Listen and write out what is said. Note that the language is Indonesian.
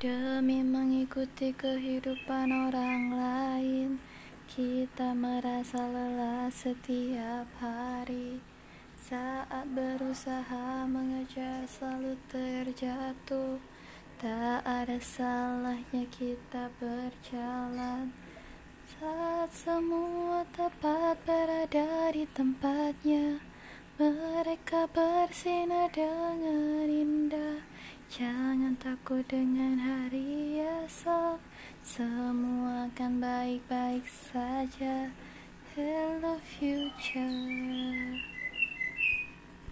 Demi mengikuti kehidupan orang lain Kita merasa lelah setiap hari. Saat berusaha mengejar selalu terjatuh. Tak ada salahnya kita berjalan. Saat semua tepat berada di tempatnya Mereka bersinar dengan Takut dengan hari esok Semua akan baik-baik saja. Hello future